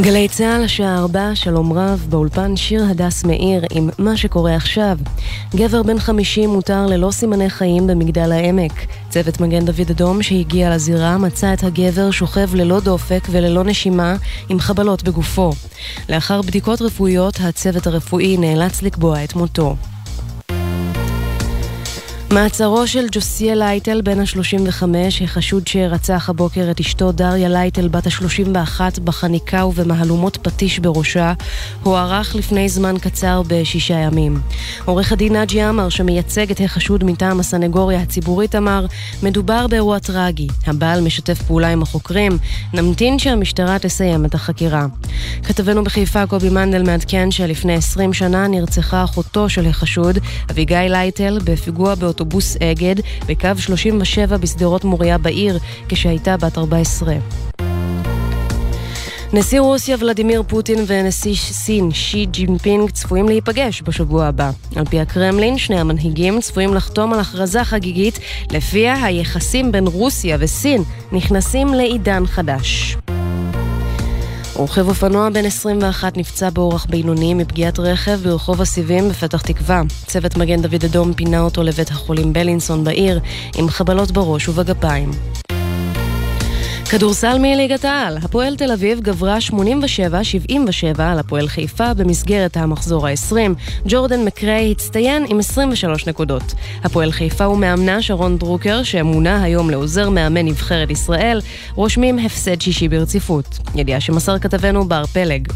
גלי צה"ל, השעה ארבע, שלום רב, באולפן שיר הדס מאיר עם מה שקורה עכשיו. גבר בן חמישים אותר ללא סימני חיים במגדל העמק. צוות מגן דוד אדום שהגיע לזירה מצא את הגבר שוכב ללא דופק וללא נשימה עם חבלות בגופו. לאחר בדיקות רפואיות, הצוות הרפואי נאלץ לקבוע את מותו. מעצרו של ג'וסיה לייטל, בן ה-35, החשוד שרצח הבוקר את אשתו דריה לייטל, בת ה-31, בחניקה ובמהלומות פטיש בראשה, הוארך לפני זמן קצר בשישה ימים. עורך הדין נאג'י עמר, שמייצג את החשוד מטעם הסנגוריה הציבורית, אמר, מדובר באירוע טרגי. הבעל משתף פעולה עם החוקרים, נמתין שהמשטרה תסיים את החקירה. כתבנו בחיפה, קובי מנדל, מעדכן שלפני 20 שנה נרצחה אחותו של החשוד, אביגיל לייטל, בפיגוע באותו... אוטובוס אגד בקו 37 בשדרות מוריה בעיר, כשהייתה בת 14. נשיא רוסיה ולדימיר פוטין ונשיא סין שי ג'ינפינג צפויים להיפגש בשבוע הבא. על פי הקרמלין, שני המנהיגים צפויים לחתום על הכרזה חגיגית לפיה היחסים בין רוסיה וסין נכנסים לעידן חדש. רוכב אופנוע בן 21 נפצע באורח בינוני מפגיעת רכב ברחוב הסיבים בפתח תקווה. צוות מגן דוד אדום פינה אותו לבית החולים בלינסון בעיר עם חבלות בראש ובגפיים. כדורסל מליגת העל, הפועל תל אביב גברה 87-77 על הפועל חיפה במסגרת המחזור ה-20. ג'ורדן מקריי הצטיין עם 23 נקודות. הפועל חיפה ומאמנה שרון דרוקר, שמונה היום לעוזר מאמן נבחרת ישראל, רושמים הפסד שישי ברציפות. ידיעה שמסר כתבנו בר פלג.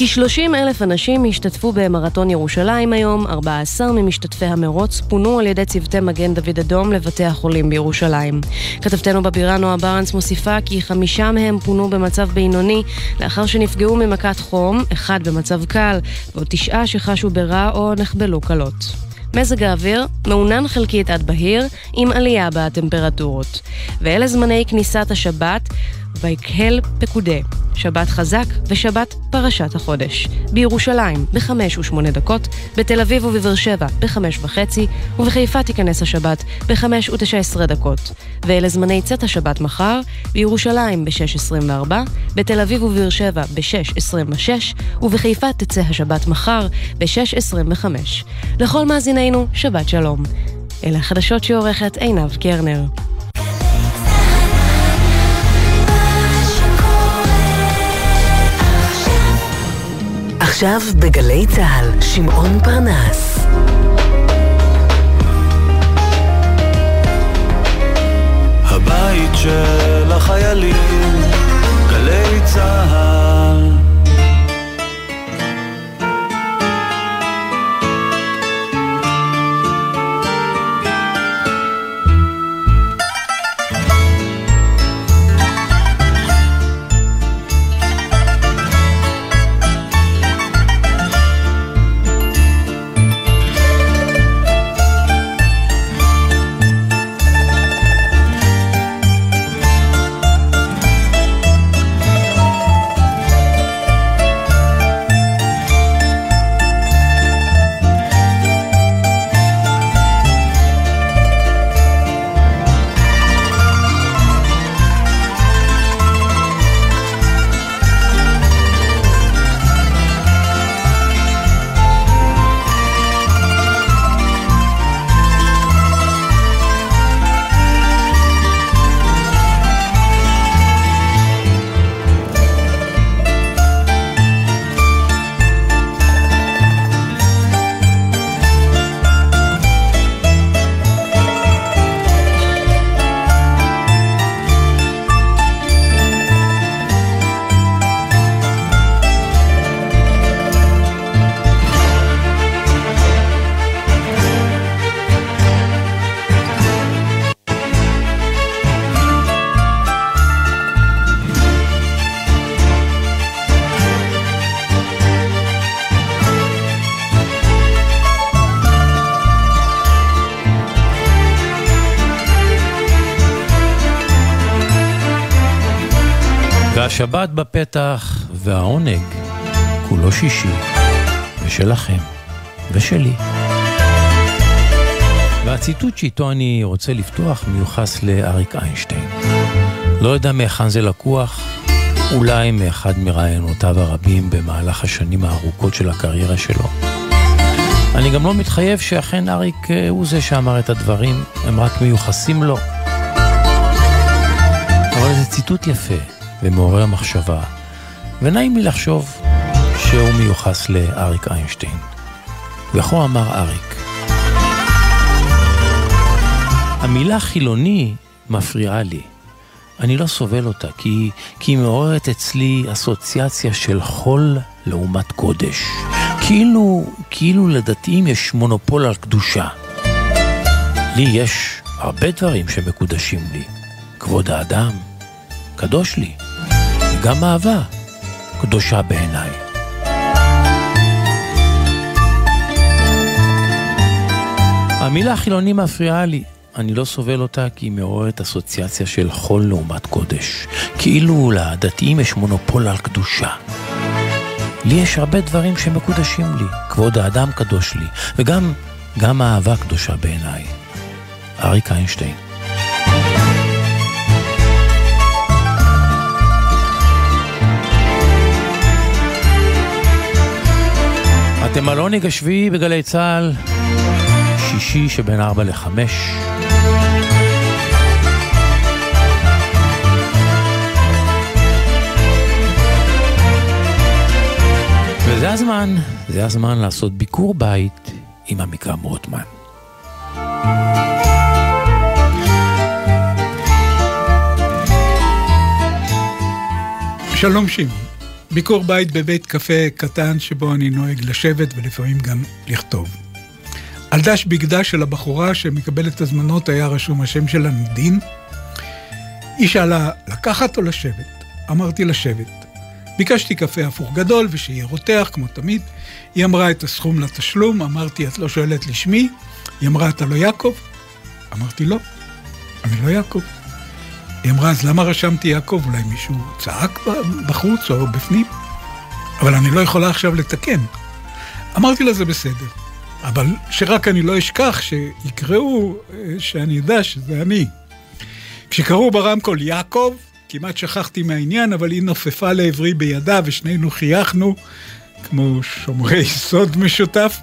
כ-30 אלף אנשים השתתפו במרתון ירושלים היום, 14 ממשתתפי המרוץ פונו על ידי צוותי מגן דוד אדום לבתי החולים בירושלים. כתבתנו בבירה נועה ברנס מוסיפה כי חמישה מהם פונו במצב בינוני לאחר שנפגעו ממכת חום, אחד במצב קל, ועוד תשעה שחשו ברע או נחבלו קלות. מזג האוויר מעונן חלקית עד בהיר, עם עלייה בטמפרטורות. ואלה זמני כניסת השבת, ויקהל פקודה. שבת חזק ושבת פרשת החודש. בירושלים, ב-5 ו-8 דקות, בתל אביב ובבאר שבע, ב-5 וחצי, ובחיפה תיכנס השבת, ב-5 ו-19 דקות. ואלה זמני צאת השבת מחר, בירושלים ב-6.24, בתל אביב ובבאר שבע ב-6.26, ובחיפה תצא השבת מחר ב-6.25. לכל מאזינינו, שבת שלום. אלה החדשות שעורכת עינב קרנר. עכשיו בגלי צה"ל, שמעון פרנס. הבית של החיילים, גלי צה"ל השבת בפתח והעונג כולו שישי, ושלכם ושלי. והציטוט שאיתו אני רוצה לפתוח מיוחס לאריק איינשטיין. לא יודע מהיכן זה לקוח, אולי מאחד מרעיונותיו הרבים במהלך השנים הארוכות של הקריירה שלו. אני גם לא מתחייב שאכן אריק אה, הוא זה שאמר את הדברים, הם רק מיוחסים לו. אבל זה ציטוט יפה ומעורר מחשבה, ונעים לי לחשוב שהוא מיוחס לאריק איינשטיין. וכה אמר אריק, המילה חילוני מפריעה לי. אני לא סובל אותה, כי, כי היא מעוררת אצלי אסוציאציה של חול לעומת קודש. כאילו, כאילו לדתיים יש מונופול על קדושה. לי יש הרבה דברים שמקודשים לי. כבוד האדם, קדוש לי. גם אהבה, קדושה בעיניי. המילה חילוני מפריעה לי. אני לא סובל אותה כי היא מעוררת אסוציאציה של חול לעומת קודש. כאילו לדתיים יש מונופול על קדושה. לי יש הרבה דברים שמקודשים לי. כבוד האדם קדוש לי, וגם גם האהבה קדושה בעיניי. אריק איינשטיין. אתם על עונג השביעי בגלי צה"ל, שישי שבין ארבע לחמש. וזה הזמן, זה הזמן לעשות ביקור בית עם עמיקם רוטמן. שלום שמעון, ביקור בית בבית קפה קטן שבו אני נוהג לשבת ולפעמים גם לכתוב. על דש בגדה של הבחורה שמקבלת הזמנות היה רשום השם שלה נדין. היא שאלה, לקחת או לשבת? אמרתי לשבת. ביקשתי קפה הפוך גדול ושיהיה רותח, כמו תמיד. היא אמרה את הסכום לתשלום, אמרתי, את לא שואלת לשמי? היא אמרה, אתה לא יעקב? אמרתי, לא, אני לא יעקב. היא אמרה, אז למה רשמתי יעקב? אולי מישהו צעק בחוץ או בפנים? אבל אני לא יכולה עכשיו לתקן. אמרתי לה, זה בסדר. אבל שרק אני לא אשכח שיקראו, אה, שאני אדע שזה אני. כשקראו ברמקול יעקב, כמעט שכחתי מהעניין, אבל היא נופפה לעברי בידה ושנינו חייכנו, כמו שומרי סוד משותף,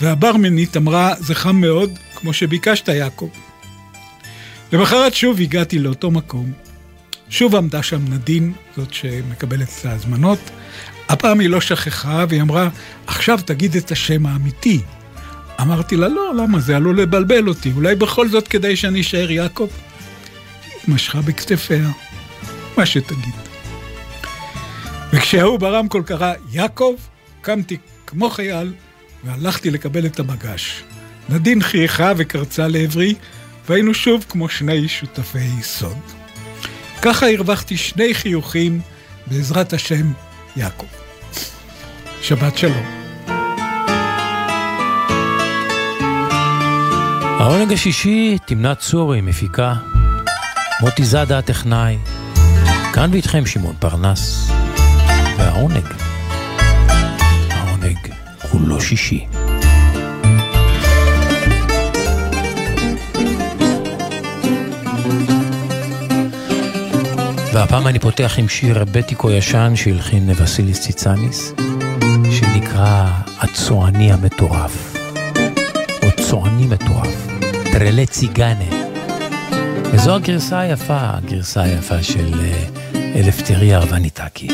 והברמנית אמרה, זה חם מאוד, כמו שביקשת, יעקב. למחרת שוב הגעתי לאותו מקום. שוב עמדה שם נדין, זאת שמקבלת את ההזמנות. הפעם היא לא שכחה, והיא אמרה, עכשיו תגיד את השם האמיתי. אמרתי לה, לא, למה? זה עלול לבלבל אותי. אולי בכל זאת כדאי שאני אשאר יעקב? היא משכה בכתפיה. מה שתגיד. וכשההוא ברמקול קרא יעקב, קמתי כמו חייל והלכתי לקבל את המגש. נדין חייכה וקרצה לעברי, והיינו שוב כמו שני שותפי סוד. ככה הרווחתי שני חיוכים בעזרת השם יעקב. שבת שלום. העונג השישי, תמנת צורי, מפיקה. מוטי זאדה הטכנאי. כאן ואיתכם שמעון פרנס, והעונג, העונג כולו שישי. והפעם אני פותח עם שיר בטיקו ישן שהלחין וסיליס ציצניס, שנקרא הצועני המטורף, או צועני מטורף, טרלה ציגנה. וזו הגרסה היפה, הגרסה היפה של אלפטריה ארווניטקי.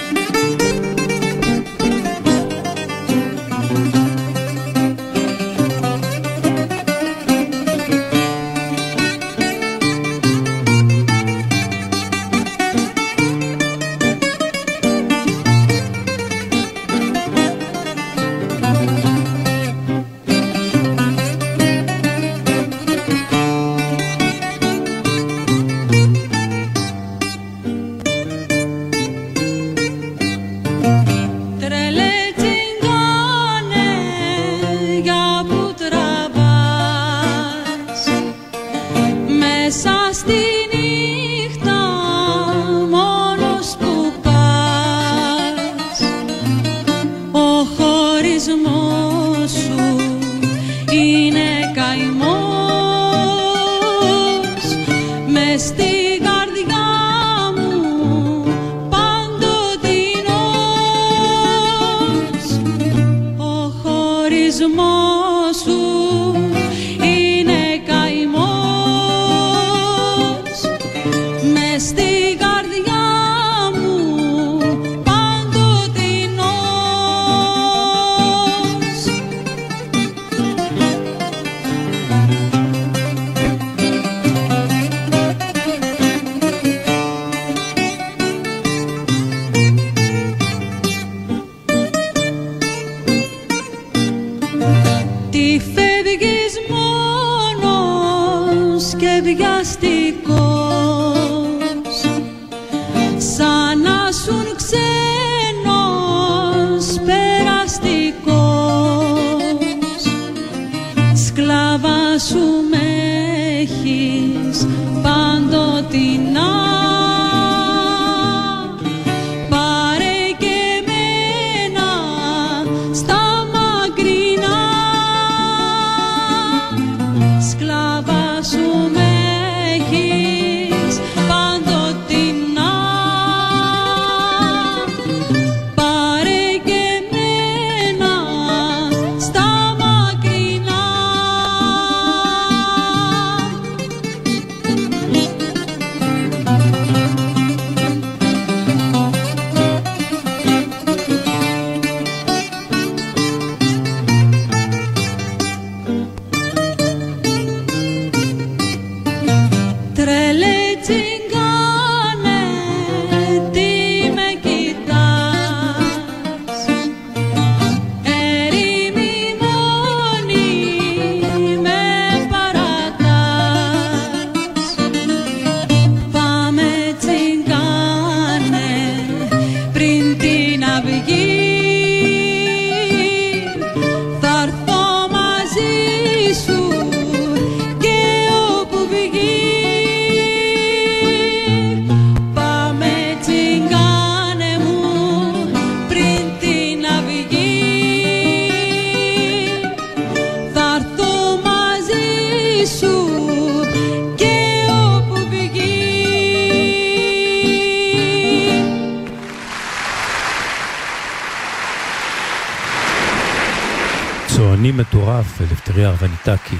טאקי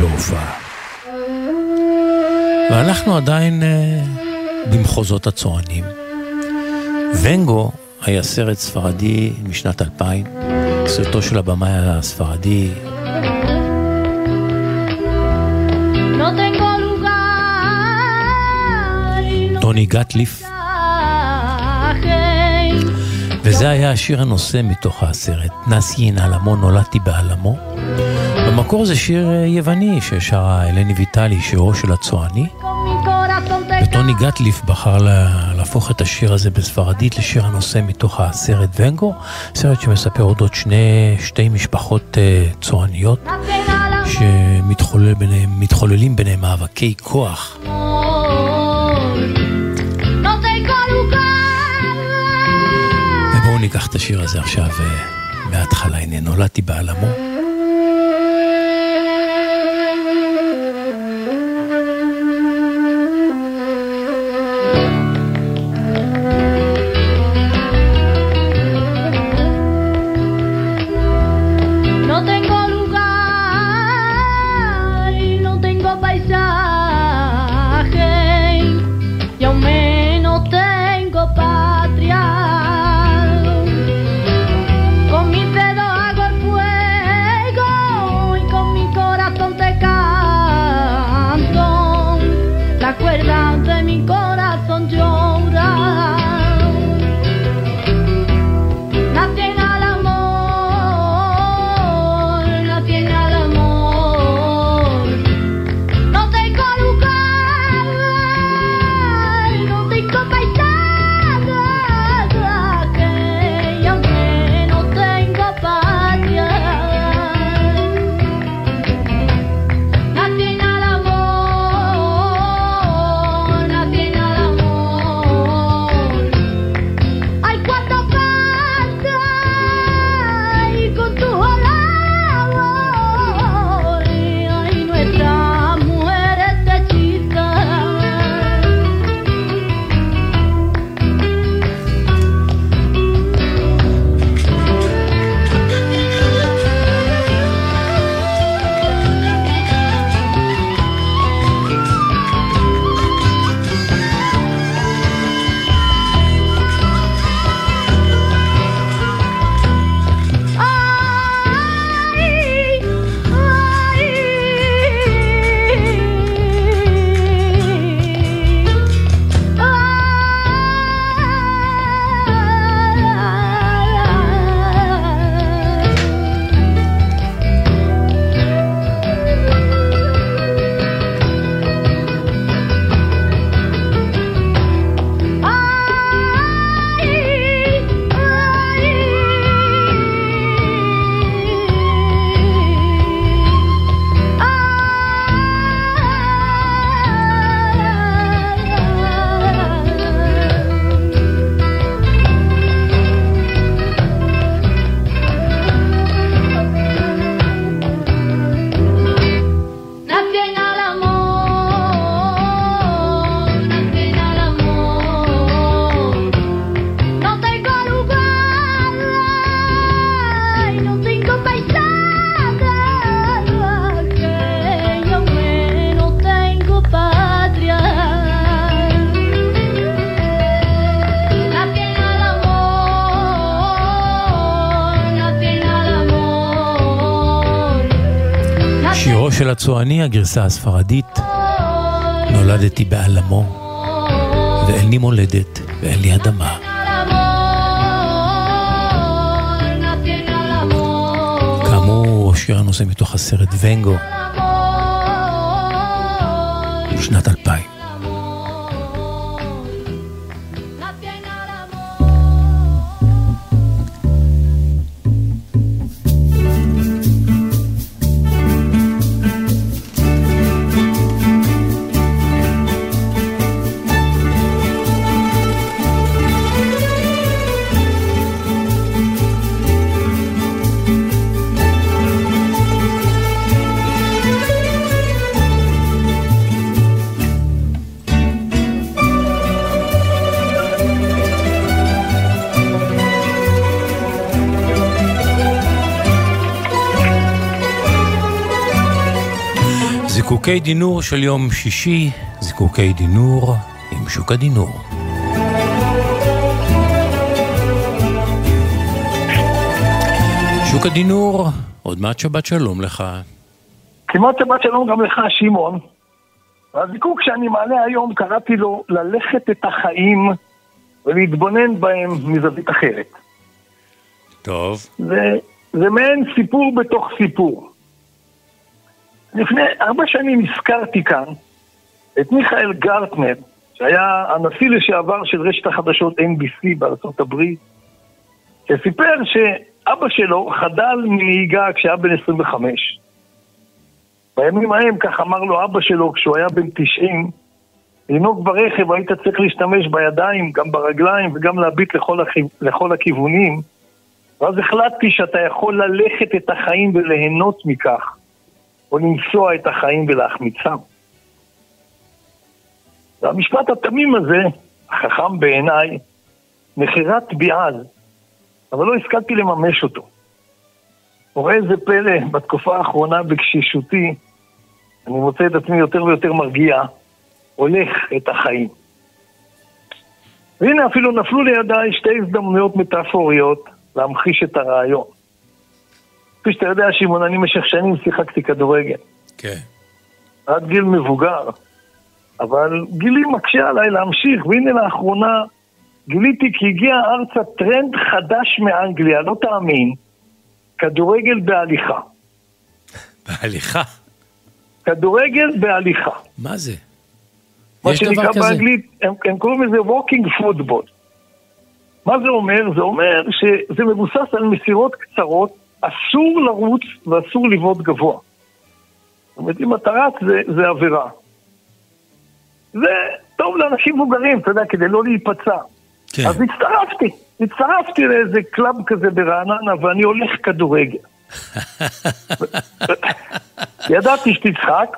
בהופעה. ואנחנו עדיין uh, במחוזות הצוענים. ונגו היה סרט ספרדי משנת 2000, סרטו של הבמאי הספרדי. טוני גטליף. וזה היה השיר הנושא מתוך הסרט, נאסי נעלמו, נולדתי בעלמו. במקור זה שיר אה, יווני ששרה אלני ויטלי, שירו של הצועני. וטוני גטליף בחר לה, להפוך את השיר הזה בספרדית לשיר הנושא מתוך הסרט ונגו, סרט שמספר אודות שני, שתי משפחות uh, צועניות שמתחוללים ביניהם, ביניהם מאבקי כוח. ובואו ניקח את השיר הזה עכשיו uh, מההתחלה, הנה נולדתי בעלמו. הצועני, הגרסה הספרדית, נולדתי בעלמו, ואין לי מולדת ואין לי אדמה. כאמור, שיר הנושא מתוך הסרט ונגו, שנת 2000. זיקוקי דינור של יום שישי, זיקוקי דינור עם שוק הדינור. שוק הדינור, עוד מעט שבת שלום לך. כמעט שבת שלום גם לך, שמעון. והזיקוק שאני מעלה היום, קראתי לו ללכת את החיים ולהתבונן בהם מזווית אחרת. טוב. זה, זה מעין סיפור בתוך סיפור. לפני ארבע שנים הזכרתי כאן את מיכאל גרטנר, שהיה הנשיא לשעבר של רשת החדשות NBC בארצות הברית, שסיפר שאבא שלו חדל מנהיגה כשהיה בן 25. בימים ההם, כך אמר לו אבא שלו כשהוא היה בן 90, לנהוג ברכב היית צריך להשתמש בידיים, גם ברגליים וגם להביט לכל, הכיו... לכל הכיוונים. ואז החלטתי שאתה יכול ללכת את החיים וליהנות מכך. או לנסוע את החיים ולהחמיצם. והמשפט התמים הזה, החכם בעיניי, מכירת ביעל, אבל לא השכלתי לממש אותו. וראה איזה פלא, בתקופה האחרונה בקשישותי, אני מוצא את עצמי יותר ויותר מרגיע, הולך את החיים. והנה אפילו נפלו לידיי שתי הזדמנויות מטאפוריות להמחיש את הרעיון. כפי שאתה יודע, שמעון, אני במשך שנים שיחקתי כדורגל. כן. עד גיל מבוגר. אבל גילי מקשה עליי להמשיך, והנה לאחרונה גיליתי כי הגיע ארצה טרנד חדש מאנגליה, לא תאמין, כדורגל בהליכה. בהליכה? כדורגל בהליכה. מה זה? מה שנקרא באנגלית, הם, הם קוראים לזה walking football. מה זה אומר? זה אומר שזה מבוסס על מסירות קצרות אסור לרוץ ואסור לבעוט גבוה. זאת אומרת, אם אתה רץ זה, זה עבירה. זה טוב לאנשים מבוגרים, אתה יודע, כדי לא להיפצע. כן. אז הצטרפתי, הצטרפתי לאיזה club כזה ברעננה ואני הולך כדורגל. ידעתי שתצחק,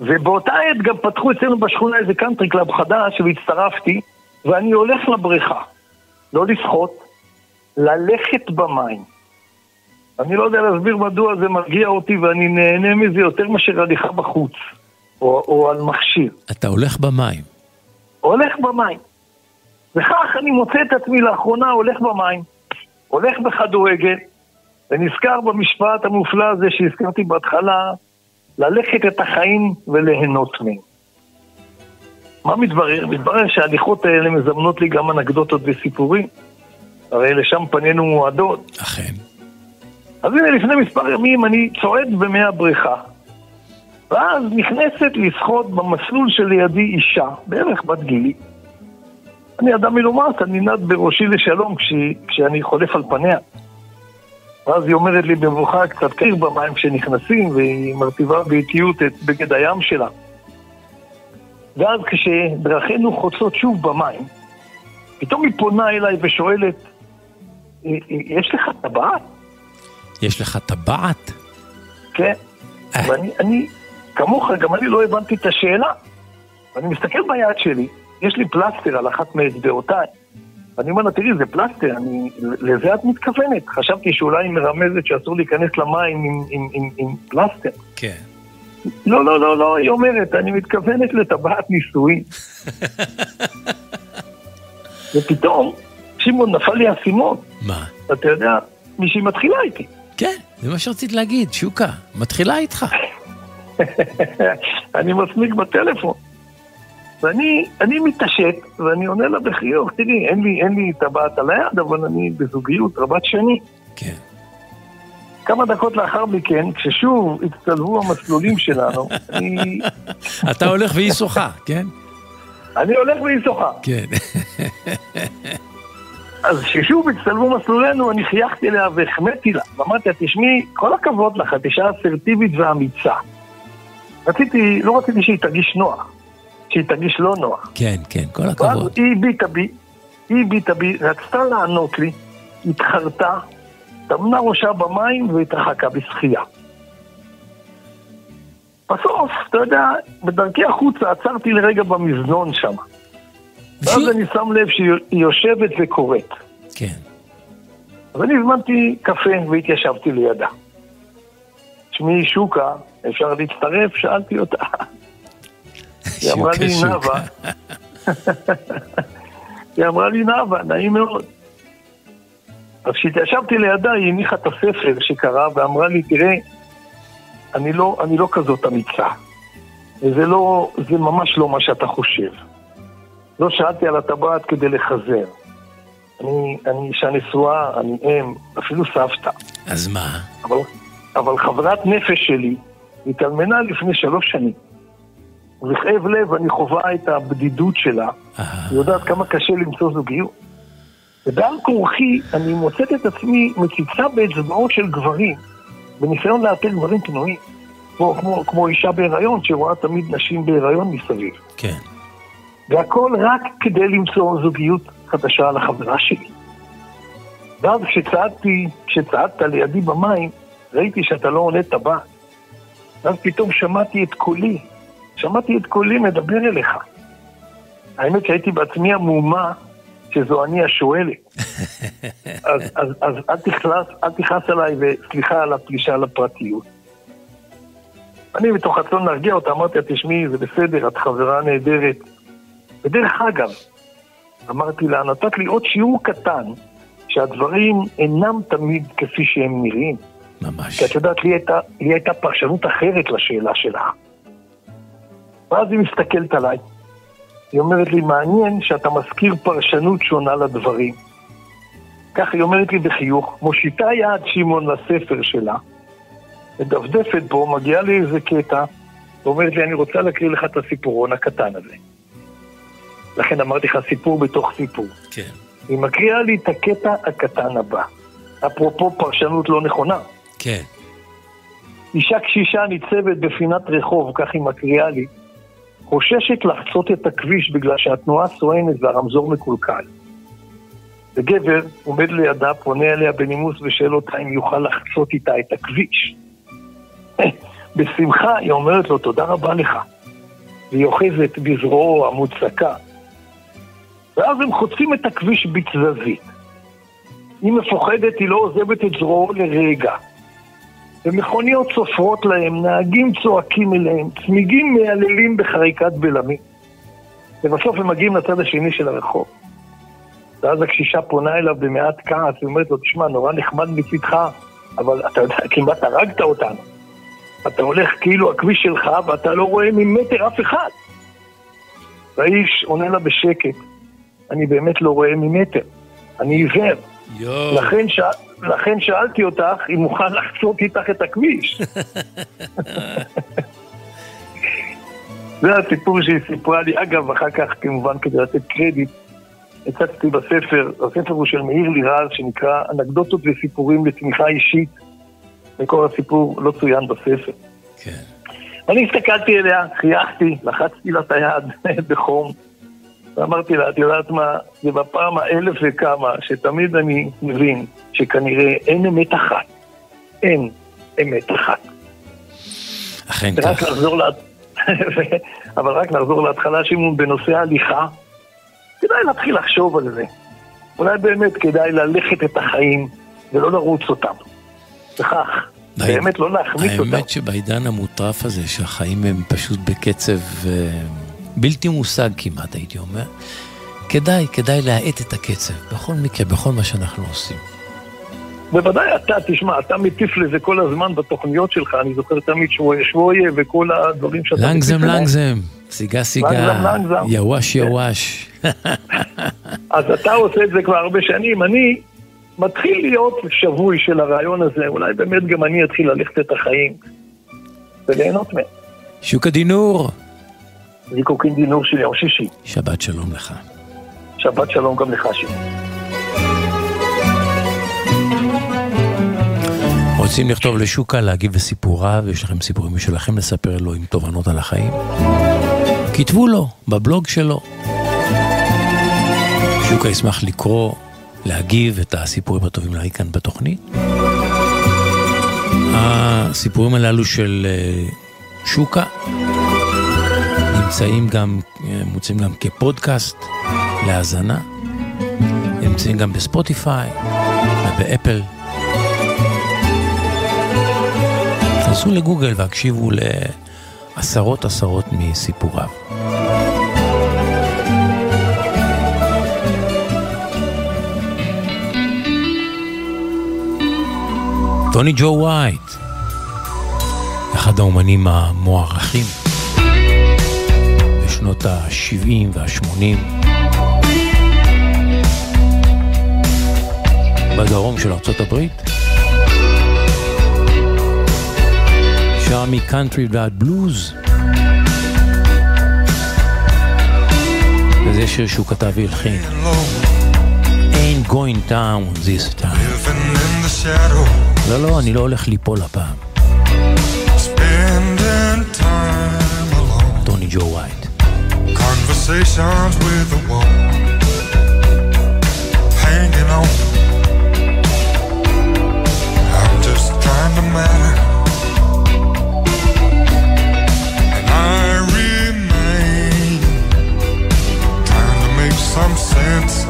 ובאותה עת גם פתחו אצלנו בשכונה איזה קאנטרי קלאב חדש והצטרפתי, ואני הולך לבריכה. לא לשחות, ללכת במים. אני לא יודע להסביר מדוע זה מרגיע אותי ואני נהנה מזה יותר מאשר הליכה בחוץ, או, או על מכשיר. אתה הולך במים. הולך במים. וכך אני מוצא את עצמי לאחרונה הולך במים, הולך בכדורגל, ונזכר במשפט המופלא הזה שהזכרתי בהתחלה, ללכת את החיים וליהנות מהם. מה מתברר? מתברר שההליכות האלה מזמנות לי גם אנקדוטות וסיפורים. הרי לשם פנינו מועדות. אכן. אז הנה, לפני מספר ימים אני צועד במי הבריכה, ואז נכנסת לשחות במסלול שלידי אישה, בערך בת גילי. אני אדם מלומד, אני נד בראשי לשלום כשי, כשאני חולף על פניה. ואז היא אומרת לי במבוכה קצת קיר במים כשנכנסים, והיא מרטיבה באיטיות את בגד הים שלה. ואז כשדרכינו חוצות שוב במים, פתאום היא פונה אליי ושואלת, יש לך טבעת? יש לך טבעת? כן. אה. ואני, אני, כמוך, גם אני לא הבנתי את השאלה. אני מסתכל ביד שלי, יש לי פלסטר על אחת מאצבעותיי. אני אומר לה, תראי, זה פלסטר, אני, לזה את מתכוונת. חשבתי שאולי היא מרמזת שאסור להיכנס למים עם, עם, עם, עם פלסטר. כן. לא, לא, לא, לא, היא אומרת, אני מתכוונת לטבעת נישואין. ופתאום, שמעון, נפל לי האסימון. מה? אתה יודע, מישהי מתחילה איתי. כן, זה מה שרציתי להגיד, שוקה, מתחילה איתך. אני מסמיק בטלפון. ואני אני מתעשת, ואני עונה לה בחיוך, תראי, אין לי, אין לי טבעת על היד, אבל אני בזוגיות רבת שני. כן. כמה דקות לאחר מכן, כששוב הצטלבו המסלולים שלנו, אני, אתה הולך והיא שוחה, כן? אני הולך והיא שוחה. כן. אז כששוב הצטלבו מסלולנו, אני חייכתי אליה והחמאתי לה. ואמרתי לה, תשמעי, כל הכבוד לך, את אישה אסרטיבית ואמיצה. רציתי, לא רציתי שהיא תרגיש נוח, שהיא תרגיש לא נוח. כן, כן, כל ואז הכבוד. היא הביטה בי, היא הביטה בי, רצתה לענות לי, התחרתה, טמנה ראשה במים והתרחקה בשחייה. בסוף, אתה יודע, בדרכי החוצה עצרתי לרגע במזנון שם. ואז אני שם לב שהיא היא יושבת וקוראת. כן. אז אני הזמנתי קפה והתיישבתי לידה. שמי שוקה, אפשר להצטרף? שאלתי אותה. היא אמרה לי. נאוה. היא אמרה לי, נאוה, נעים מאוד. אז כשהתיישבתי לידה, היא הניחה את הספר שקרא ואמרה לי, תראה, אני לא, אני לא כזאת אמיצה. וזה לא, זה ממש לא מה שאתה חושב. לא שאלתי על הטבעת כדי לחזר. אני, אני אישה נשואה, אני אם, אפילו סבתא. אז מה? אבל, אבל חברת נפש שלי התאלמנה לפני שלוש שנים. ובכאב לב אני חווה את הבדידות שלה, אה, היא יודעת כמה קשה למצוא זוגיות. ובעל כורחי אני מוצאת את עצמי מציצה באצבעות של גברים, בניסיון לאתר גברים פנויים. כמו, כמו, כמו אישה בהיריון שרואה תמיד נשים בהיריון מסביב. כן. והכל רק כדי למצוא זוגיות חדשה לחברה שלי. ואז כשצעדתי, כשצעדת לידי במים, ראיתי שאתה לא עונה טבעת. ואז פתאום שמעתי את קולי, שמעתי את קולי מדבר אליך. האמת שהייתי בעצמי המהומה שזו אני השואלת. אז, אז, אז אל תכעס, אל תכעס עליי וסליחה על הפלישה לפרטיות. אני מתוך רצון להרגיע אותה, אמרתי לה, תשמעי, זה בסדר, את חברה נהדרת. ודרך אגב, אמרתי לה, נתת לי עוד שיעור קטן, שהדברים אינם תמיד כפי שהם נראים. ממש. כי את יודעת, לי הייתה, לי הייתה פרשנות אחרת לשאלה שלך. ואז היא מסתכלת עליי. היא אומרת לי, מעניין שאתה מזכיר פרשנות שונה לדברים. כך היא אומרת לי בחיוך, מושיטה יד שמעון לספר שלה, מדפדפת בו, מגיעה לי איזה קטע, ואומרת לי, אני רוצה להקריא לך את הסיפורון הקטן הזה. לכן אמרתי לך סיפור בתוך סיפור. כן. היא מקריאה לי את הקטע הקטן הבא. אפרופו פרשנות לא נכונה. כן. אישה קשישה ניצבת בפינת רחוב, כך היא מקריאה לי, חוששת לחצות את הכביש בגלל שהתנועה סואנת והרמזור מקולקל. וגבר עומד לידה, פונה אליה בנימוס ושואל אותה אם יוכל לחצות איתה את הכביש. בשמחה היא אומרת לו, תודה רבה לך. והיא אוחזת בזרועו המוצקה. ואז הם חוצים את הכביש בתזזית. היא מפוחדת, היא לא עוזבת את זרועו לרגע. ומכוניות סופרות להם, נהגים צועקים אליהם, צמיגים מייללים בחריקת בלמים. ובסוף הם מגיעים לצד השני של הרחוב. ואז הקשישה פונה אליו במעט כעס, ואומרת לו, תשמע, נורא נחמד מצידך, אבל אתה יודע, כמעט הרגת אותנו. אתה הולך כאילו הכביש שלך, ואתה לא רואה ממטר אף אחד. והאיש עונה לה בשקט, אני באמת לא רואה ממטר, אני עיוור. לכן, ש... לכן שאלתי אותך אם מוכן לחצות איתך את הכביש. זה הסיפור שהיא סיפרה לי. אגב, אחר כך, כמובן, כדי לתת קרדיט, הצצתי בספר, הספר הוא של מאיר לירז, שנקרא אנקדוטות וסיפורים לתמיכה אישית, וכל הסיפור לא צוין בספר. כן. אני הסתכלתי אליה, חייכתי, לחצתי לה את היד בחום, ואמרתי לה, את יודעת מה, זה בפעם האלף וכמה, שתמיד אני מבין שכנראה אין אמת אחת. אין אמת אחת. אכן כך. לה... אבל רק לחזור להתחלה, שמעון, בנושא ההליכה, כדאי להתחיל לחשוב על זה. אולי באמת כדאי ללכת את החיים ולא לרוץ אותם. וכך, באמת לא להחמיץ אותם. האמת שבעידן המוטרף הזה, שהחיים הם פשוט בקצב אה, בלתי מושג כמעט, הייתי אומר, כדאי, כדאי להאט את הקצב, בכל מקרה, בכל מה שאנחנו עושים. בוודאי אתה, תשמע, אתה מטיף לזה כל הזמן בתוכניות שלך, אני זוכר תמיד שויה שויה וכל הדברים שאתה מטיף לנגזם להם. לנגזם, סיגה סיגה. יווש כן. יווש. אז אתה עושה את זה כבר הרבה שנים, אני מתחיל להיות שבוי של הרעיון הזה, אולי באמת גם אני אתחיל ללכת את החיים וליהנות מהם. שוקה דינור, זיקוקין דינור של יום שישי. שבת שלום לך. שבת שלום גם לך שימי. רוצים לכתוב לשוקה, להגיב בסיפוריו, יש לכם סיפורים משלכם לספר לו עם תובנות על החיים? כתבו לו, בבלוג שלו. שוקה ישמח לקרוא, להגיב את הסיפורים הטובים להגיד כאן בתוכנית. הסיפורים הללו של אה, שוקה נמצאים גם, אה, מוצאים גם כפודקאסט להאזנה. נמצאים גם בספוטיפיי ובאפל. תנסו לגוגל והקשיבו לעשרות עשרות מסיפוריו. טוני ג'ו וייט, אחד האומנים המוערכים בשנות ה-70 וה-80 בדרום של ארצות הברית. שר מקאנטרי ועד בלוז. וזה שיר שהוא כתב והלחין. Ain't going down this time. לא, לא, אני לא הולך ליפול הפעם. Conversations with the wall, hanging on. I'm just trying to matter, and I remain trying to make some sense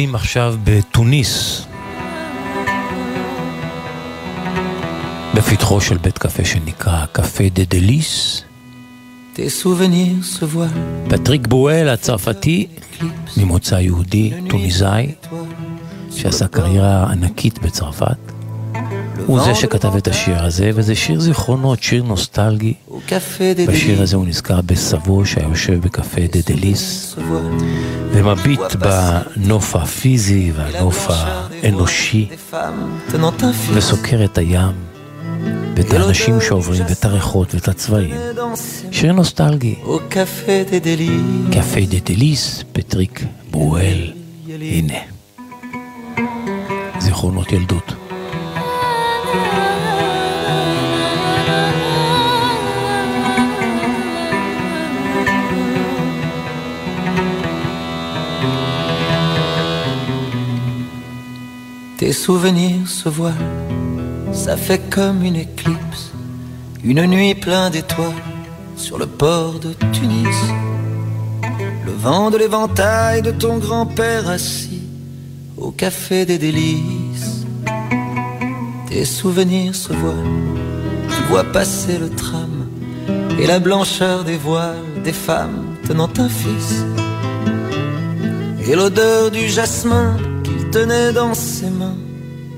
ממוקמים עכשיו בתוניס, בפתחו של בית קפה שנקרא קפה דה דליס. פטריק ברואל הצרפתי, ממוצא יהודי, טוניסאי, שעשה קריירה ענקית בצרפת. הוא זה שכתב את השיר הזה, וזה שיר זיכרונות, שיר נוסטלגי. בשיר הזה הוא נזכר בסבו שהיה יושב בקפה דה דליס. ומביט בנוף הפיזי והנוף האנושי. וסוקר את הים, ואת האנשים שעוברים, ואת הריחות, ואת הצבעים. שיר נוסטלגי. קפה דה דליס, פטריק ברואל, הנה. זיכרונות ילדות. Tes souvenirs se voilent, ça fait comme une éclipse, une nuit pleine d'étoiles sur le port de Tunis. Le vent de l'éventail de ton grand-père assis au café des délices. Tes souvenirs se voilent, tu vois passer le tram et la blancheur des voiles des femmes tenant un fils et l'odeur du jasmin tenait dans ses mains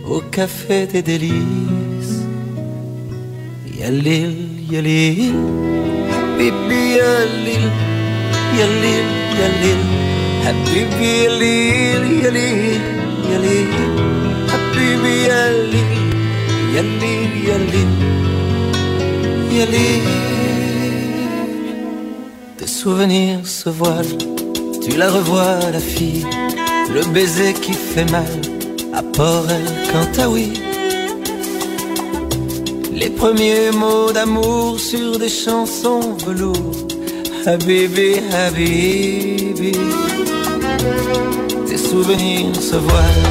au café des délices. Yalil, yalil, habibi yalil, yalil, yalil, habibi yalil, yalil, yalil, habibi yalil, yalil, yalil, yalil. Tes souvenirs se voilent tu la revois, la fille, le baiser qui fait mal à Port El Cantaoui. Les premiers mots d'amour sur des chansons velours. Habibi, Habibi. Tes souvenirs se voilent,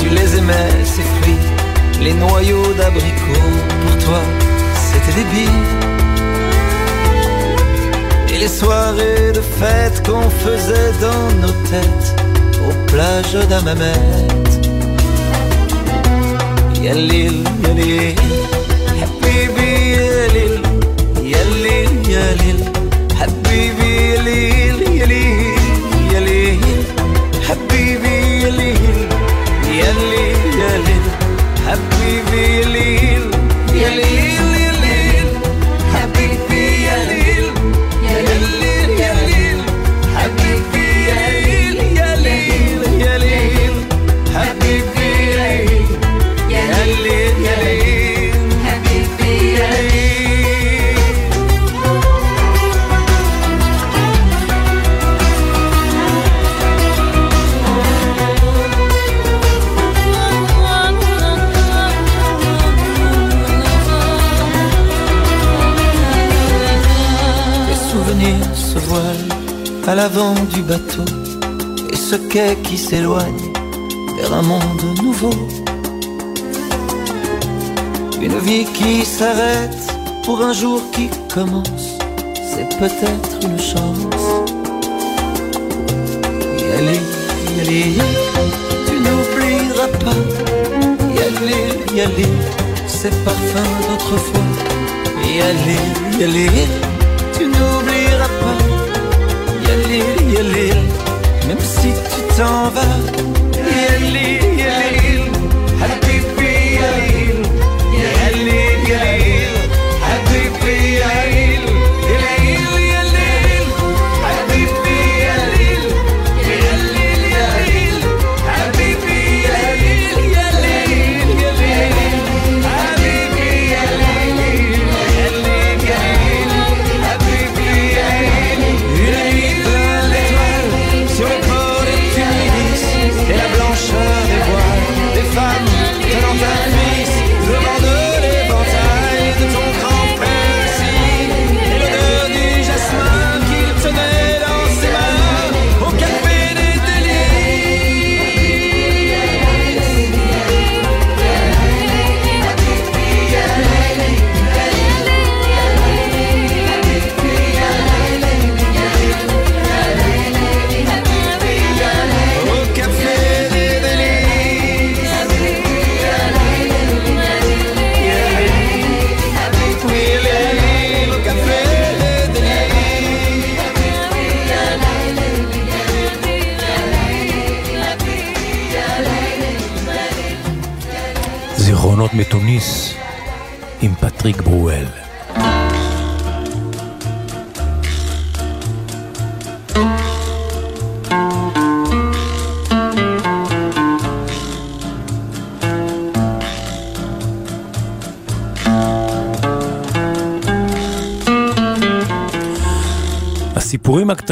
tu les aimais, ces fruits. Les noyaux d'abricots, pour toi, c'était des billes. Et les soirées de fête qu'on faisait dans nos têtes aux plages d'Amamet. يا الليل يا ليل حبيبي يا ليل يا الليل يا ليل qui s'éloigne vers un monde nouveau. Une vie qui s'arrête pour un jour qui commence, c'est peut-être une chance. Yali, yali, tu n'oublieras pas. Yali, yali, ces parfums d'autrefois. Yali, yali, tu n'oublieras pas. t'en vas et elle lit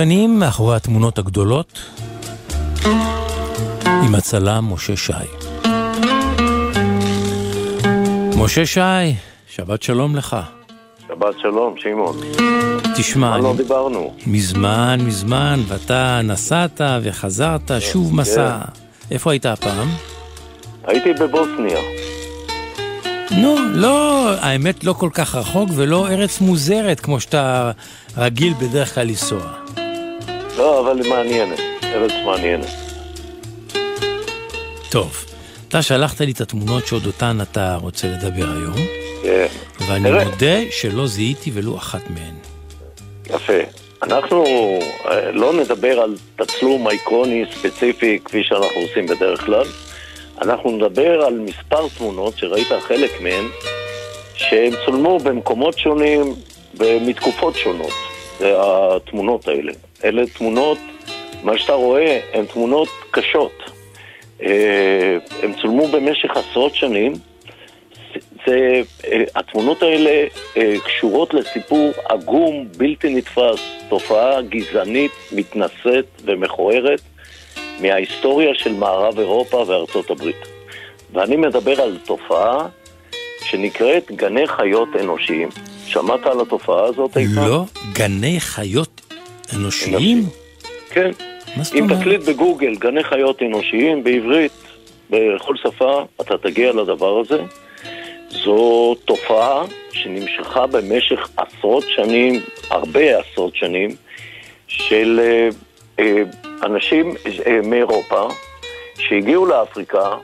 הקטנים מאחורי התמונות הגדולות עם הצלם משה שי. משה שי, שבת שלום לך. שבת שלום, שמעון. תשמע, לא אני... דיברנו? מזמן, מזמן, ואתה נסעת וחזרת, שוב מסע. איפה היית הפעם? הייתי בבוסניה. נו, לא, האמת לא כל כך רחוק ולא ארץ מוזרת כמו שאתה רגיל בדרך כלל לנסוע. לא, אבל מעניינת. ארץ מעניינת. טוב, אתה שלחת לי את התמונות שעוד אותן אתה רוצה לדבר היום, כן. ואני תראה. מודה שלא זיהיתי ולו אחת מהן. יפה. אנחנו אה, לא נדבר על תצלום איקוני ספציפי כפי שאנחנו עושים בדרך כלל. אנחנו נדבר על מספר תמונות שראית חלק מהן, שהן צולמו במקומות שונים ומתקופות שונות. זה התמונות האלה. אלה תמונות, מה שאתה רואה, הן תמונות קשות. אה, הן צולמו במשך עשרות שנים. זה, אה, התמונות האלה אה, קשורות לסיפור עגום, בלתי נתפס, תופעה גזענית, מתנשאת ומכוערת מההיסטוריה של מערב אירופה וארצות הברית. ואני מדבר על תופעה שנקראת גני חיות אנושיים. שמעת על התופעה הזאת? לא גני חיות אנושיים? כן. מה זאת אם אומרת? תקליט בגוגל גני חיות אנושיים בעברית, בכל שפה, אתה תגיע לדבר הזה. זו תופעה שנמשכה במשך עשרות שנים, הרבה עשרות שנים, של אה, אה, אנשים אה, מאירופה שהגיעו לאפריקה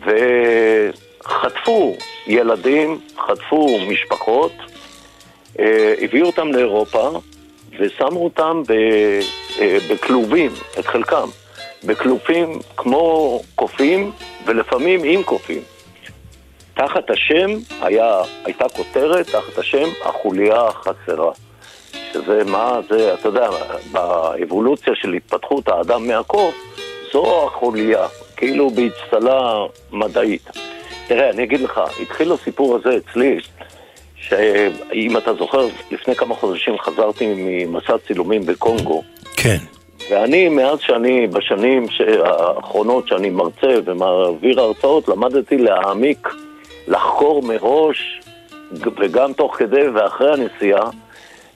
וחטפו ילדים, חטפו משפחות, הביאו אותם לאירופה ושמו אותם ב, אה, בכלובים, את חלקם, בכלובים כמו קופים ולפעמים עם קופים. תחת השם היה, הייתה כותרת, תחת השם החוליה החסרה. שזה מה זה, אתה יודע, באבולוציה של התפתחות האדם מהקוף, זו החוליה, כאילו באצטלה מדעית. תראה, אני אגיד לך, התחיל הסיפור הזה אצלי, שאם אתה זוכר, לפני כמה חודשים חזרתי ממסע צילומים בקונגו, כן. ואני, מאז שאני, בשנים האחרונות שאני מרצה ומעביר הרצאות, למדתי להעמיק, לחקור מראש, וגם תוך כדי ואחרי הנסיעה,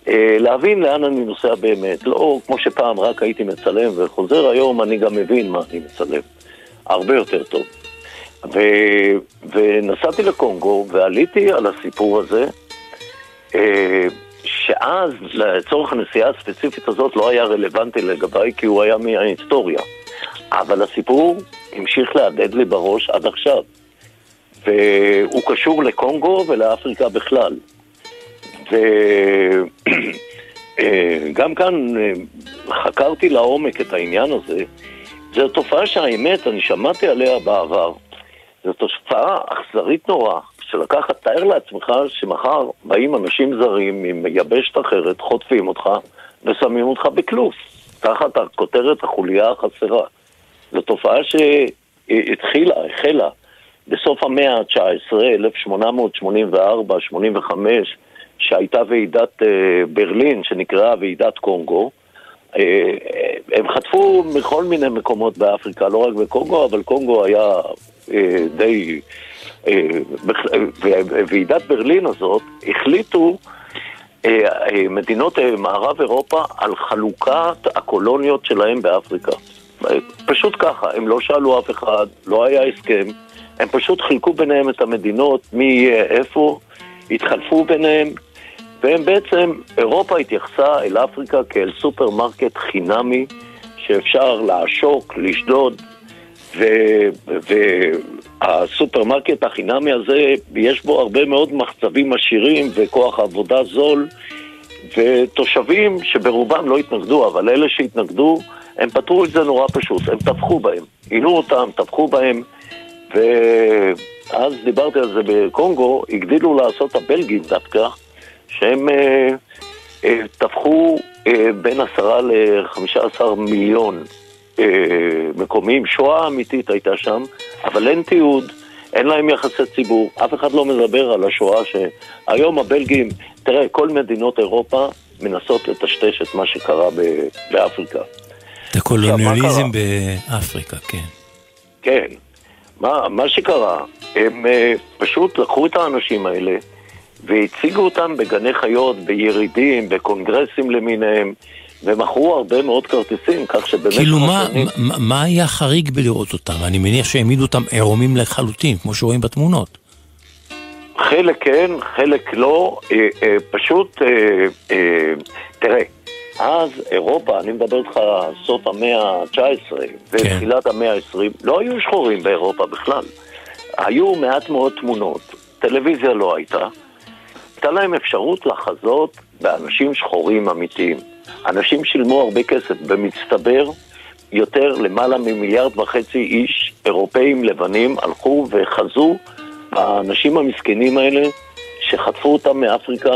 אה, להבין לאן אני נוסע באמת. לא כמו שפעם רק הייתי מצלם וחוזר, היום אני גם מבין מה אני מצלם. הרבה יותר טוב. ו... ונסעתי לקונגו ועליתי על הסיפור הזה, אה, שאז לצורך הנסיעה הספציפית הזאת לא היה רלוונטי לגביי כי הוא היה מההיסטוריה. אבל הסיפור המשיך להדהד לי בראש עד עכשיו. והוא קשור לקונגו ולאפריקה בכלל. וגם כאן אה, חקרתי לעומק את העניין הזה. זו תופעה שהאמת, אני שמעתי עליה בעבר. זו תופעה אכזרית נורא, שלקחת, תאר לעצמך שמחר באים אנשים זרים עם יבשת אחרת, חוטפים אותך ושמים אותך בכלוף, תחת הכותרת החוליה החסרה. זו תופעה שהתחילה, החלה בסוף המאה ה-19, 1884, 85, שהייתה ועידת אה, ברלין, שנקראה ועידת קונגו. אה, הם חטפו מכל מיני מקומות באפריקה, לא רק בקונגו, אבל קונגו היה אה, די... אה, אה, ועידת ברלין הזאת החליטו אה, אה, מדינות אה, מערב אירופה על חלוקת הקולוניות שלהם באפריקה. אה, פשוט ככה, הם לא שאלו אף אחד, לא היה הסכם, הם פשוט חילקו ביניהם את המדינות, מי יהיה איפה, התחלפו ביניהם, והם בעצם, אירופה התייחסה אל אפריקה כאל סופרמרקט חינמי שאפשר לעשוק, לשדוד, והסופרמרקט החינמי הזה, יש בו הרבה מאוד מחצבים עשירים וכוח עבודה זול, ותושבים שברובם לא התנגדו, אבל אלה שהתנגדו, הם פתרו את זה נורא פשוט, הם טבחו בהם, עינו אותם, טבחו בהם, ואז דיברתי על זה בקונגו, הגדילו לעשות הבלגים דווקא, שהם אה, אה, טבחו אה, בין עשרה לחמישה עשר מיליון מקומיים. שואה אמיתית הייתה שם, אבל אין תיעוד. אין להם יחסי ציבור, אף אחד לא מדבר על השואה שהיום הבלגים, תראה, כל מדינות אירופה מנסות לטשטש את מה שקרה ב- באפריקה. את הקולוניאליזם באפריקה, כן. כן. מה, מה שקרה, הם uh, פשוט לקחו את האנשים האלה והציגו אותם בגני חיות, בירידים, בקונגרסים למיניהם, ומכרו הרבה מאוד כרטיסים, כך שבמשך כאילו מה, השנים... מה, מה היה חריג בלראות אותם? אני מניח שהעמידו אותם עירומים לחלוטין, כמו שרואים בתמונות. חלק כן, חלק לא, אה, אה, פשוט, אה, אה, תראה, אז אירופה, אני מדבר איתך סוף המאה ה-19 ותחילת המאה ה-20, לא היו שחורים באירופה בכלל. היו מעט מאוד תמונות, טלוויזיה לא הייתה. הייתה להם אפשרות לחזות באנשים שחורים אמיתיים. אנשים שילמו הרבה כסף, במצטבר יותר, למעלה ממיליארד וחצי איש, אירופאים לבנים, הלכו וחזו האנשים המסכנים האלה, שחטפו אותם מאפריקה,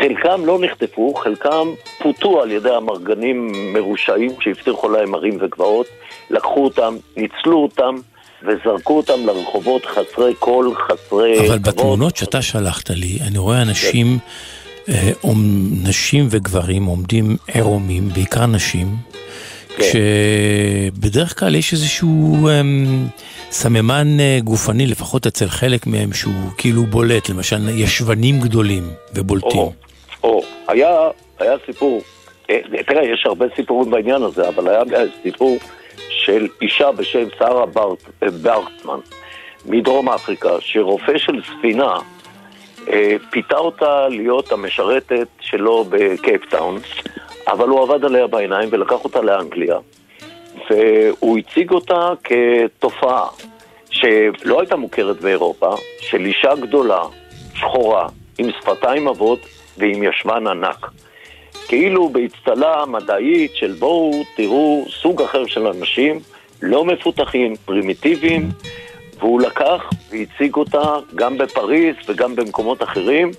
חלקם לא נחטפו, חלקם פוטו על ידי אמרגנים מרושעים שהבטיחו להם ערים וגבעות, לקחו אותם, ניצלו אותם וזרקו אותם לרחובות חסרי קול, חסרי אבל כבוד. בתמונות שאתה שלחת לי, אני רואה אנשים, עומ- נשים וגברים עומדים עירומים, בעיקר נשים, כן. שבדרך כלל יש איזשהו אמ, סממן אה, גופני, לפחות אצל חלק מהם, שהוא כאילו בולט, למשל ישבנים גדולים ובולטים. או, או, היה, היה סיפור, אה, תראה, יש הרבה סיפורים בעניין הזה, אבל היה סיפור של אישה בשם שרה בארט, אה, בארטמן מדרום אפריקה, שרופא של ספינה אה, פיתה אותה להיות המשרתת שלו בקייפטאון, אבל הוא עבד עליה בעיניים ולקח אותה לאנגליה. והוא הציג אותה כתופעה שלא הייתה מוכרת באירופה, של אישה גדולה, שחורה, עם שפתיים עבות ועם ישבן ענק. כאילו באצטלה מדעית של בואו תראו סוג אחר של אנשים, לא מפותחים, פרימיטיביים, והוא לקח והציג אותה גם בפריז וגם במקומות אחרים,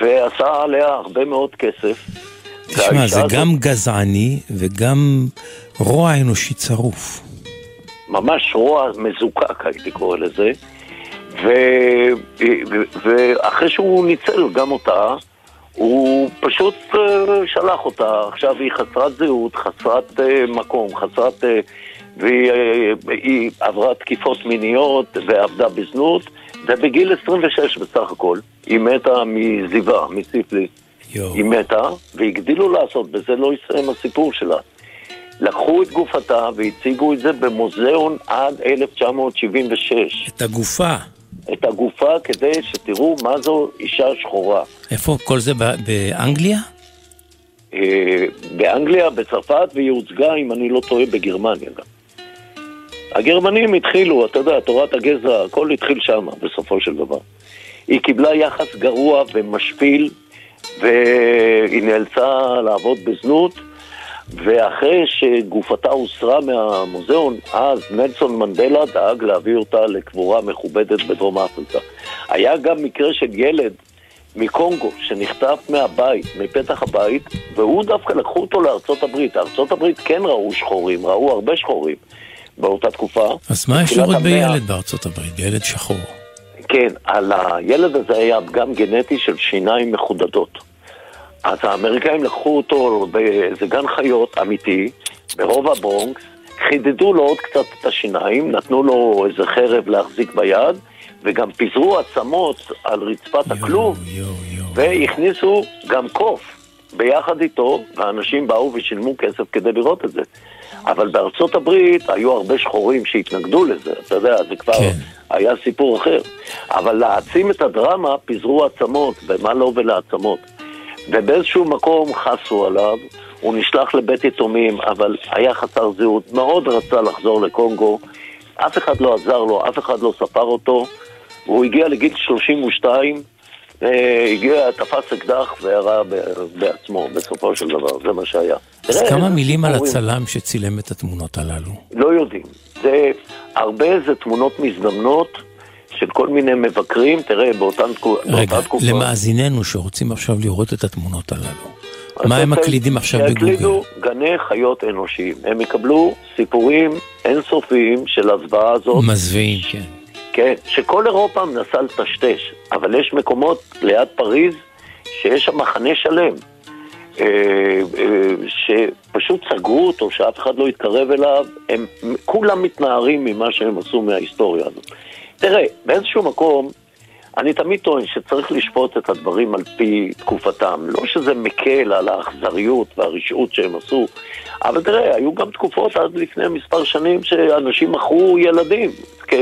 ועשה עליה הרבה מאוד כסף. תשמע, זה הזאת- גם גזעני וגם רוע אנושי צרוף. ממש רוע מזוקק, הייתי קורא לזה. ו... ואחרי שהוא ניצל גם אותה, הוא פשוט אה, שלח אותה. עכשיו היא חסרת זהות, חסרת אה, מקום, חסרת... והיא אה, עברה תקיפות מיניות ועבדה בזנות, ובגיל 26 בסך הכל, היא מתה מזיווה, מסיפליס. היא מתה, והגדילו לעשות, בזה לא יסתיים הסיפור שלה. לקחו את גופתה והציגו את זה במוזיאון עד 1976. את הגופה. את הגופה כדי שתראו מה זו אישה שחורה. איפה כל זה באנגליה? אה, באנגליה, בצרפת, והיא הוצגה, אם אני לא טועה, בגרמניה גם. הגרמנים התחילו, אתה יודע, תורת הגזע, הכל התחיל שם בסופו של דבר. היא קיבלה יחס גרוע ומשפיל, והיא נאלצה לעבוד בזנות, ואחרי שגופתה הוסרה מהמוזיאון, אז נלסון מנדלה דאג להביא אותה לקבורה מכובדת בדרום אפריקה. היה גם מקרה של ילד מקונגו שנחטף מהבית, מפתח הבית, והוא דווקא לקחו אותו לארצות הברית. ארצות הברית כן ראו שחורים, ראו הרבה שחורים באותה תקופה. אז מה המאה. בילד בארצות הברית? בילד שחור. כן, על הילד הזה היה פגם גנטי של שיניים מחודדות. אז האמריקאים לקחו אותו באיזה גן חיות אמיתי, ברוב הברונקס, חידדו לו עוד קצת את השיניים, נתנו לו איזה חרב להחזיק ביד, וגם פיזרו עצמות על רצפת הכלוב. והכניסו גם קוף ביחד איתו, ואנשים באו ושילמו כסף כדי לראות את זה. אבל בארצות הברית היו הרבה שחורים שהתנגדו לזה, אתה יודע, זה כבר כן. היה סיפור אחר. אבל להעצים את הדרמה, פיזרו עצמות, ומה לא ולעצמות. ובאיזשהו מקום חסו עליו, הוא נשלח לבית יתומים, אבל היה חסר זהות, מאוד רצה לחזור לקונגו, אף אחד לא עזר לו, אף אחד לא ספר אותו, והוא הגיע לגיל 32, אה, הגיע, תפס אקדח וירה בעצמו בסופו של דבר, זה מה שהיה. אז תראה, כמה מילים על. הצלם שצילם את התמונות הללו. לא יודעים. זה הרבה זה תמונות מזדמנות של כל מיני מבקרים, תראה, באותן תקו- רגע, תקופה. למאזיננו שרוצים עכשיו לראות את התמונות הללו, מה הם מקלידים עכשיו בגוגל? גני חיות אנושיים. הם יקבלו סיפורים אינסופיים של הזוועה הזאת. מזוויעים, כן. כן, שכל אירופה מנסה לטשטש, אבל יש מקומות ליד פריז שיש שם מחנה שלם, אה, אה, שפשוט סגרו אותו, שאף אחד לא יתקרב אליו, הם כולם מתנערים ממה שהם עשו מההיסטוריה הזאת. תראה, באיזשהו מקום, אני תמיד טוען שצריך לשפוט את הדברים על פי תקופתם. לא שזה מקל על האכזריות והרשעות שהם עשו, אבל תראה, היו גם תקופות עד לפני מספר שנים שאנשים מכרו ילדים כ...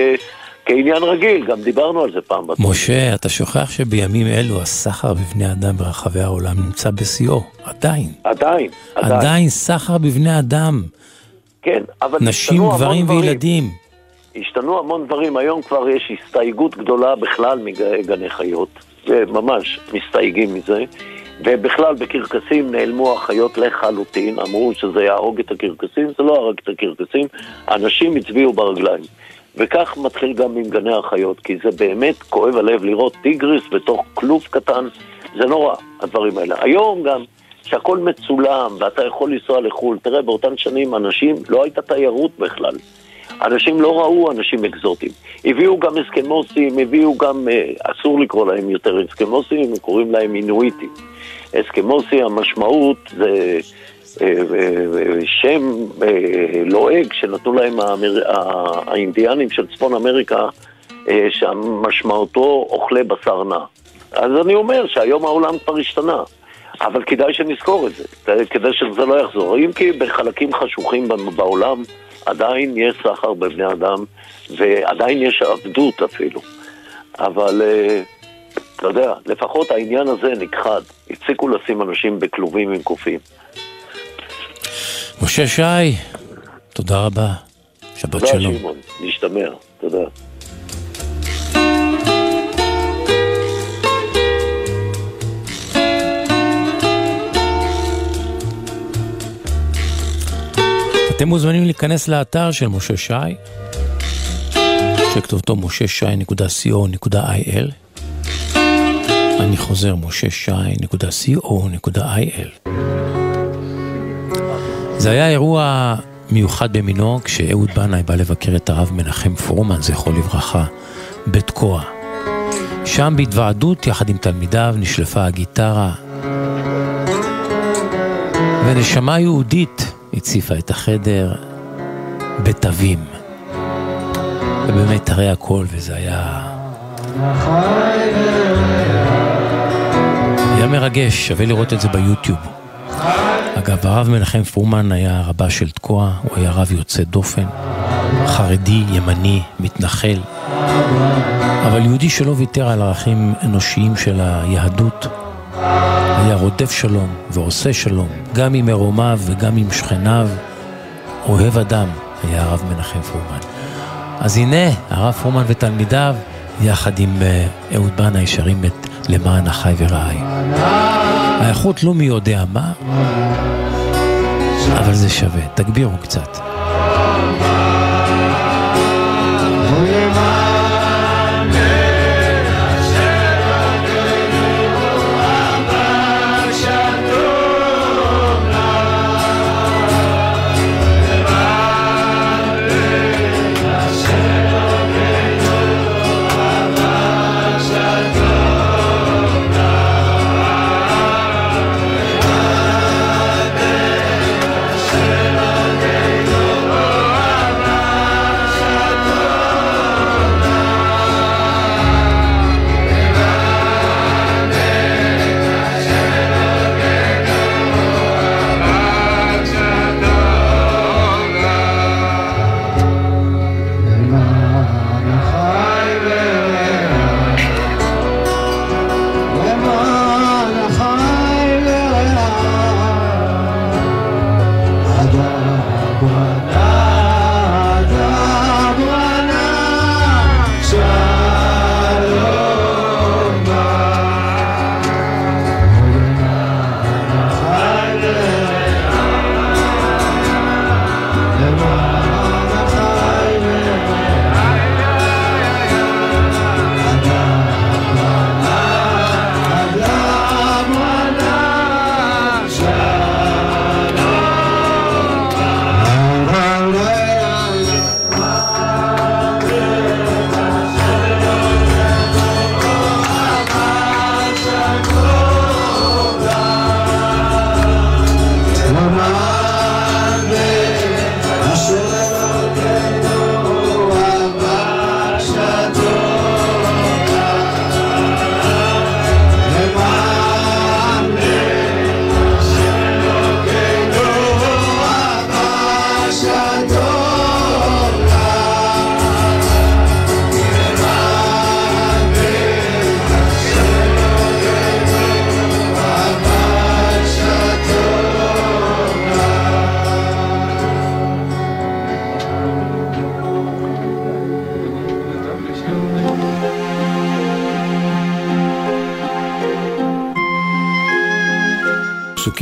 כעניין רגיל, גם דיברנו על זה פעם. משה, אתה שוכח שבימים אלו הסחר בבני אדם ברחבי העולם נמצא בשיאו, עדיין. עדיין, עדיין. עדיין סחר בבני אדם, כן, אבל נשים, גברים דברים. וילדים. השתנו המון דברים, היום כבר יש הסתייגות גדולה בכלל מגני חיות, ממש מסתייגים מזה, ובכלל בקרקסים נעלמו החיות לחלוטין, אמרו שזה יהרוג את הקרקסים, זה לא הרג את הקרקסים, אנשים הצביעו ברגליים. וכך מתחיל גם עם גני החיות, כי זה באמת כואב הלב לראות טיגריס בתוך כלוב קטן, זה נורא, הדברים האלה. היום גם, שהכל מצולם ואתה יכול לנסוע לחו"ל, תראה, באותן שנים אנשים, לא הייתה תיירות בכלל. אנשים לא ראו אנשים אקזוטיים. הביאו גם אסקמוסים, הביאו גם, אה, אסור לקרוא להם יותר אסקמוסים, הם קוראים להם אינואיטים. אסקמוסי, המשמעות זה שם אה, לועג שנתנו להם האינדיאנים של צפון אמריקה, אה, שמשמעותו אוכלי בשר נע. אז אני אומר שהיום העולם כבר השתנה. אבל כדאי שנזכור את זה, כדי שזה לא יחזור. אם כי בחלקים חשוכים בעולם עדיין יש סחר בבני אדם, ועדיין יש עבדות אפילו. אבל אה, אתה יודע, לפחות העניין הזה נכחד. הפסיקו לשים אנשים בכלובים עם קופים. משה שי, תודה רבה. שבת תודה, שלום. שמעון. נשתמע. תודה. אתם מוזמנים להיכנס לאתר של משה שי, שכתובתו מששי.co.il. אני חוזר, מששי.co.il. זה היה אירוע מיוחד במינו כשאהוד בנאי בא לבקר את הרב מנחם פרומן, זכרו לברכה, בתקוע. שם בהתוועדות יחד עם תלמידיו נשלפה הגיטרה, ונשמה יהודית הציפה את החדר בתווים. ובאמת הרי הכל, וזה היה... היה מרגש, שווה לראות את זה ביוטיוב. אגב, הרב מנחם פרומן היה רבה של תקוע, הוא היה רב יוצא דופן, חרדי, ימני, מתנחל, אבל יהודי שלא ויתר על ערכים אנושיים של היהדות, היה רודף שלום ועושה שלום, גם עם מרומיו וגם עם שכניו, אוהב אדם, היה הרב מנחם פרומן. אז הנה, הרב פרומן ותלמידיו, יחד עם אה, אהוד בנאי, שרים את למען אחי ורעי. האיכות לא מי יודע מה, אבל זה שווה, תגבירו קצת.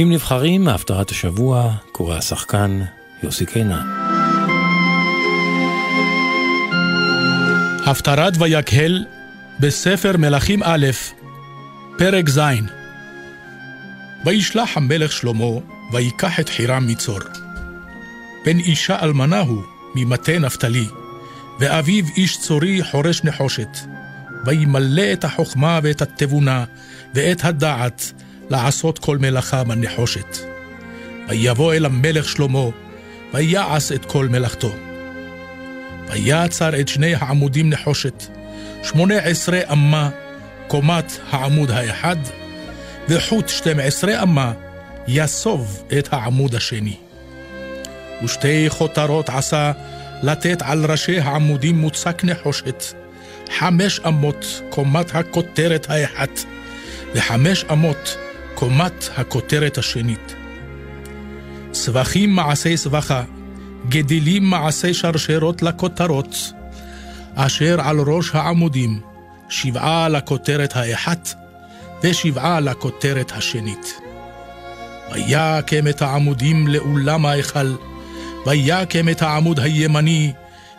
פרקים נבחרים מהפטרת השבוע, קורא השחקן יוסי קינן. הפטרת ויקהל בספר מלכים א', פרק ז'. וישלח המלך שלמה, ויקח את חירם מצור. בן אישה אלמנה הוא, ממטה נפתלי, ואביו איש צורי חורש נחושת. וימלא את החוכמה ואת התבונה ואת הדעת לעשות כל מלאכה בנחושת. ויבוא אל המלך שלמה, ויעש את כל מלאכתו. ויצר את שני העמודים נחושת, שמונה עשרה אמה קומת העמוד האחד, וחוט שתים עשרה אמה יסוב את העמוד השני. ושתי חותרות עשה לתת על ראשי העמודים מוצק נחושת, חמש אמות קומת הכותרת האחת, וחמש אמות קומת הכותרת השנית. סבכים מעשי סבכה, גדילים מעשי שרשרות לכותרות, אשר על ראש העמודים, שבעה לכותרת האחת, ושבעה לכותרת השנית. ויקם את העמודים לאולם ההיכל, ויקם את העמוד הימני,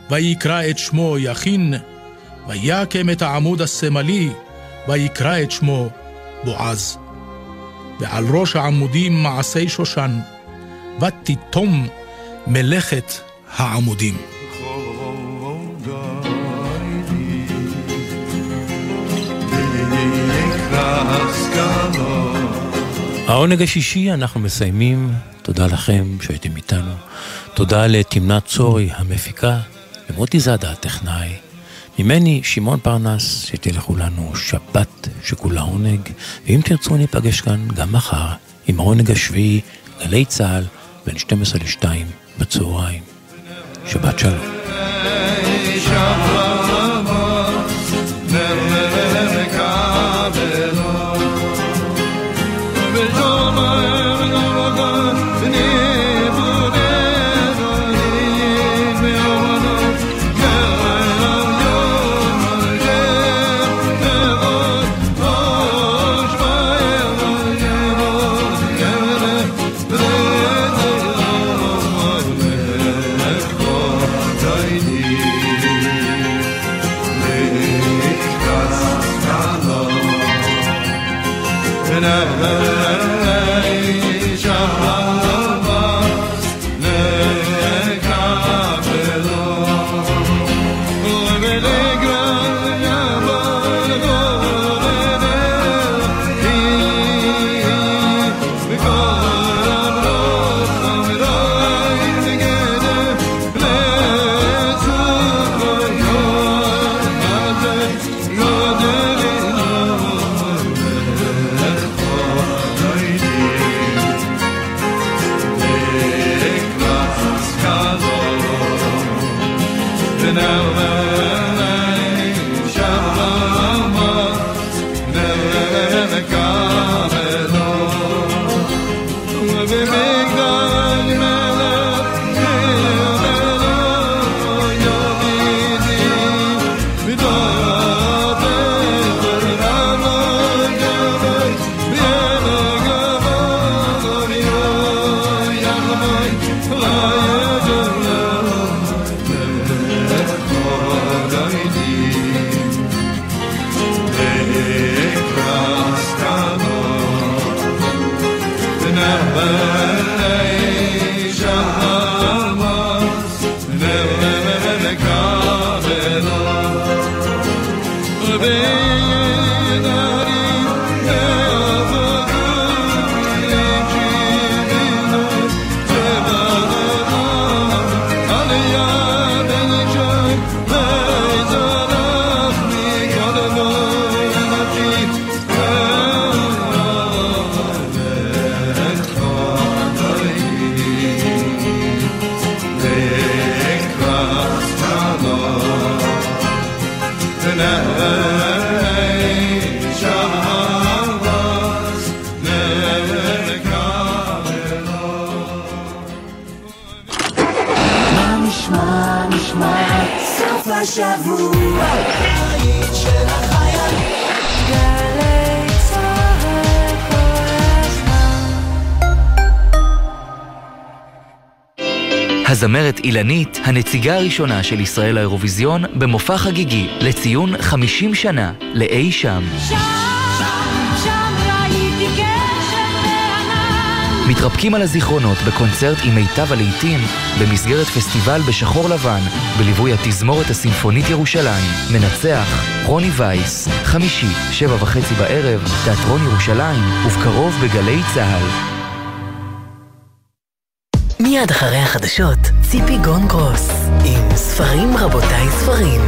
ויקרא את שמו יכין, ויקם את העמוד השמאלי, ויקרא את שמו בועז. ועל ראש העמודים מעשי שושן, ותיתום מלאכת העמודים. העונג השישי אנחנו מסיימים, תודה לכם שהייתם איתנו. תודה לתמנת צורי המפיקה, למוטי זאדה הטכנאי. ממני, שמעון פרנס, שתהיה לכולנו שבת שכולה עונג, ואם תרצו ניפגש כאן גם מחר עם העונג השביעי, גלי צה"ל, בין 12 ל-2 בצהריים. שבת שלום. love. הזמרת אילנית, הנציגה הראשונה של ישראל לאירוויזיון, במופע חגיגי לציון 50 שנה לאי שם. מתרפקים על הזיכרונות בקונצרט עם מיטב הלעיתים במסגרת פסטיבל בשחור לבן בליווי התזמורת הסימפונית ירושלים. מנצח רוני וייס, חמישי, שבע וחצי בערב, תיאטרון ירושלים, ובקרוב בגלי צה"ל. מיד אחרי החדשות, ציפי גון גרוס, עם ספרים רבותיי ספרים.